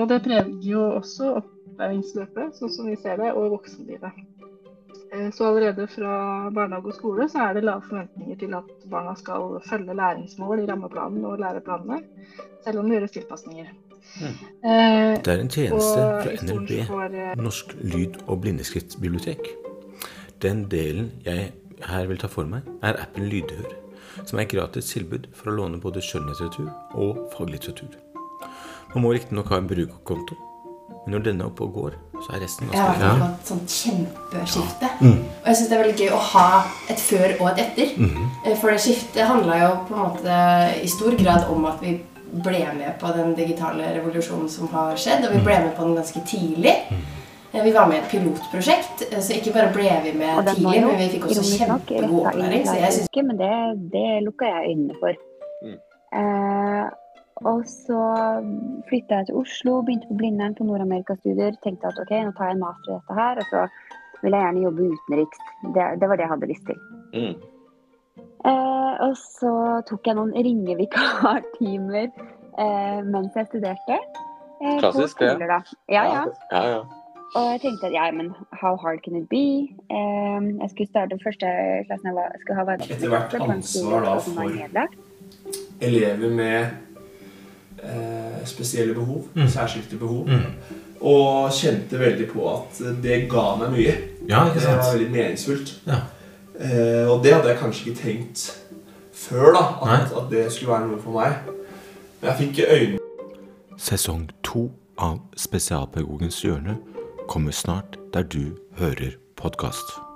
og det preger jo også opplæringsløpet, sånn som vi ser det, og voksenlivet. Eh, så allerede fra barnehage og skole så er det lave forventninger til at barna skal følge læringsmål i rammeplanen og læreplanene, selv om det gjøres tilpasninger. Mm. Eh, Det er en tjeneste og fra NRB NLB, så eh, Norsk lyd- og blindeskriftsbibliotek. Den delen jeg her vil ta for meg, er appen Lydhør, som er et gratis tilbud for å låne både skjønnlitteratur og faglitteratur. Man må riktignok ha en brukerkonto, men når denne er oppe og går, så er resten Jeg har hatt vært på et sånt kjempeskifte. Og jeg syns det er veldig gøy å ha et før og et etter. Mm. For det skiftet handla jo på en måte i stor grad om at vi ble med på den digitale revolusjonen som har skjedd, og vi ble med på den ganske tidlig. Eh, Vi var med i et pilotprosjekt, eh, så ikke bare ble vi med Og tidlig, jo men vi fikk også kjempegod opplæring. Så jeg synes men det, det lukka jeg øynene for. Mm. Eh, og så flytta jeg til Oslo, begynte på Blindern på Nord-Amerika-studier. Tenkte at ok, nå tar jeg en master i dette her, og så vil jeg gjerne jobbe utenriks. Det, det var det jeg hadde lyst til. Mm. Eh, og så tok jeg noen ringevikartimer eh, mens jeg studerte. Eh, Klassisk, det. Ja. Ja, ja. ja, ja. Og jeg tenkte at ja, men how hard can it be? Eh, jeg skulle starte første klassen jeg var, skulle ha vært Etter hvert ansvar da for- elever med eh, spesielle behov, særskilte behov. Mm. Og kjente veldig på at det ga meg mye. Ja, ikke Det var veldig meningsfullt. Ja. Eh, og det hadde jeg kanskje ikke tenkt før, da, at, at det skulle være noe for meg. Men jeg fikk øynene Sesong to av Spesialpedagogens hjørne kommer snart der du hører podkast.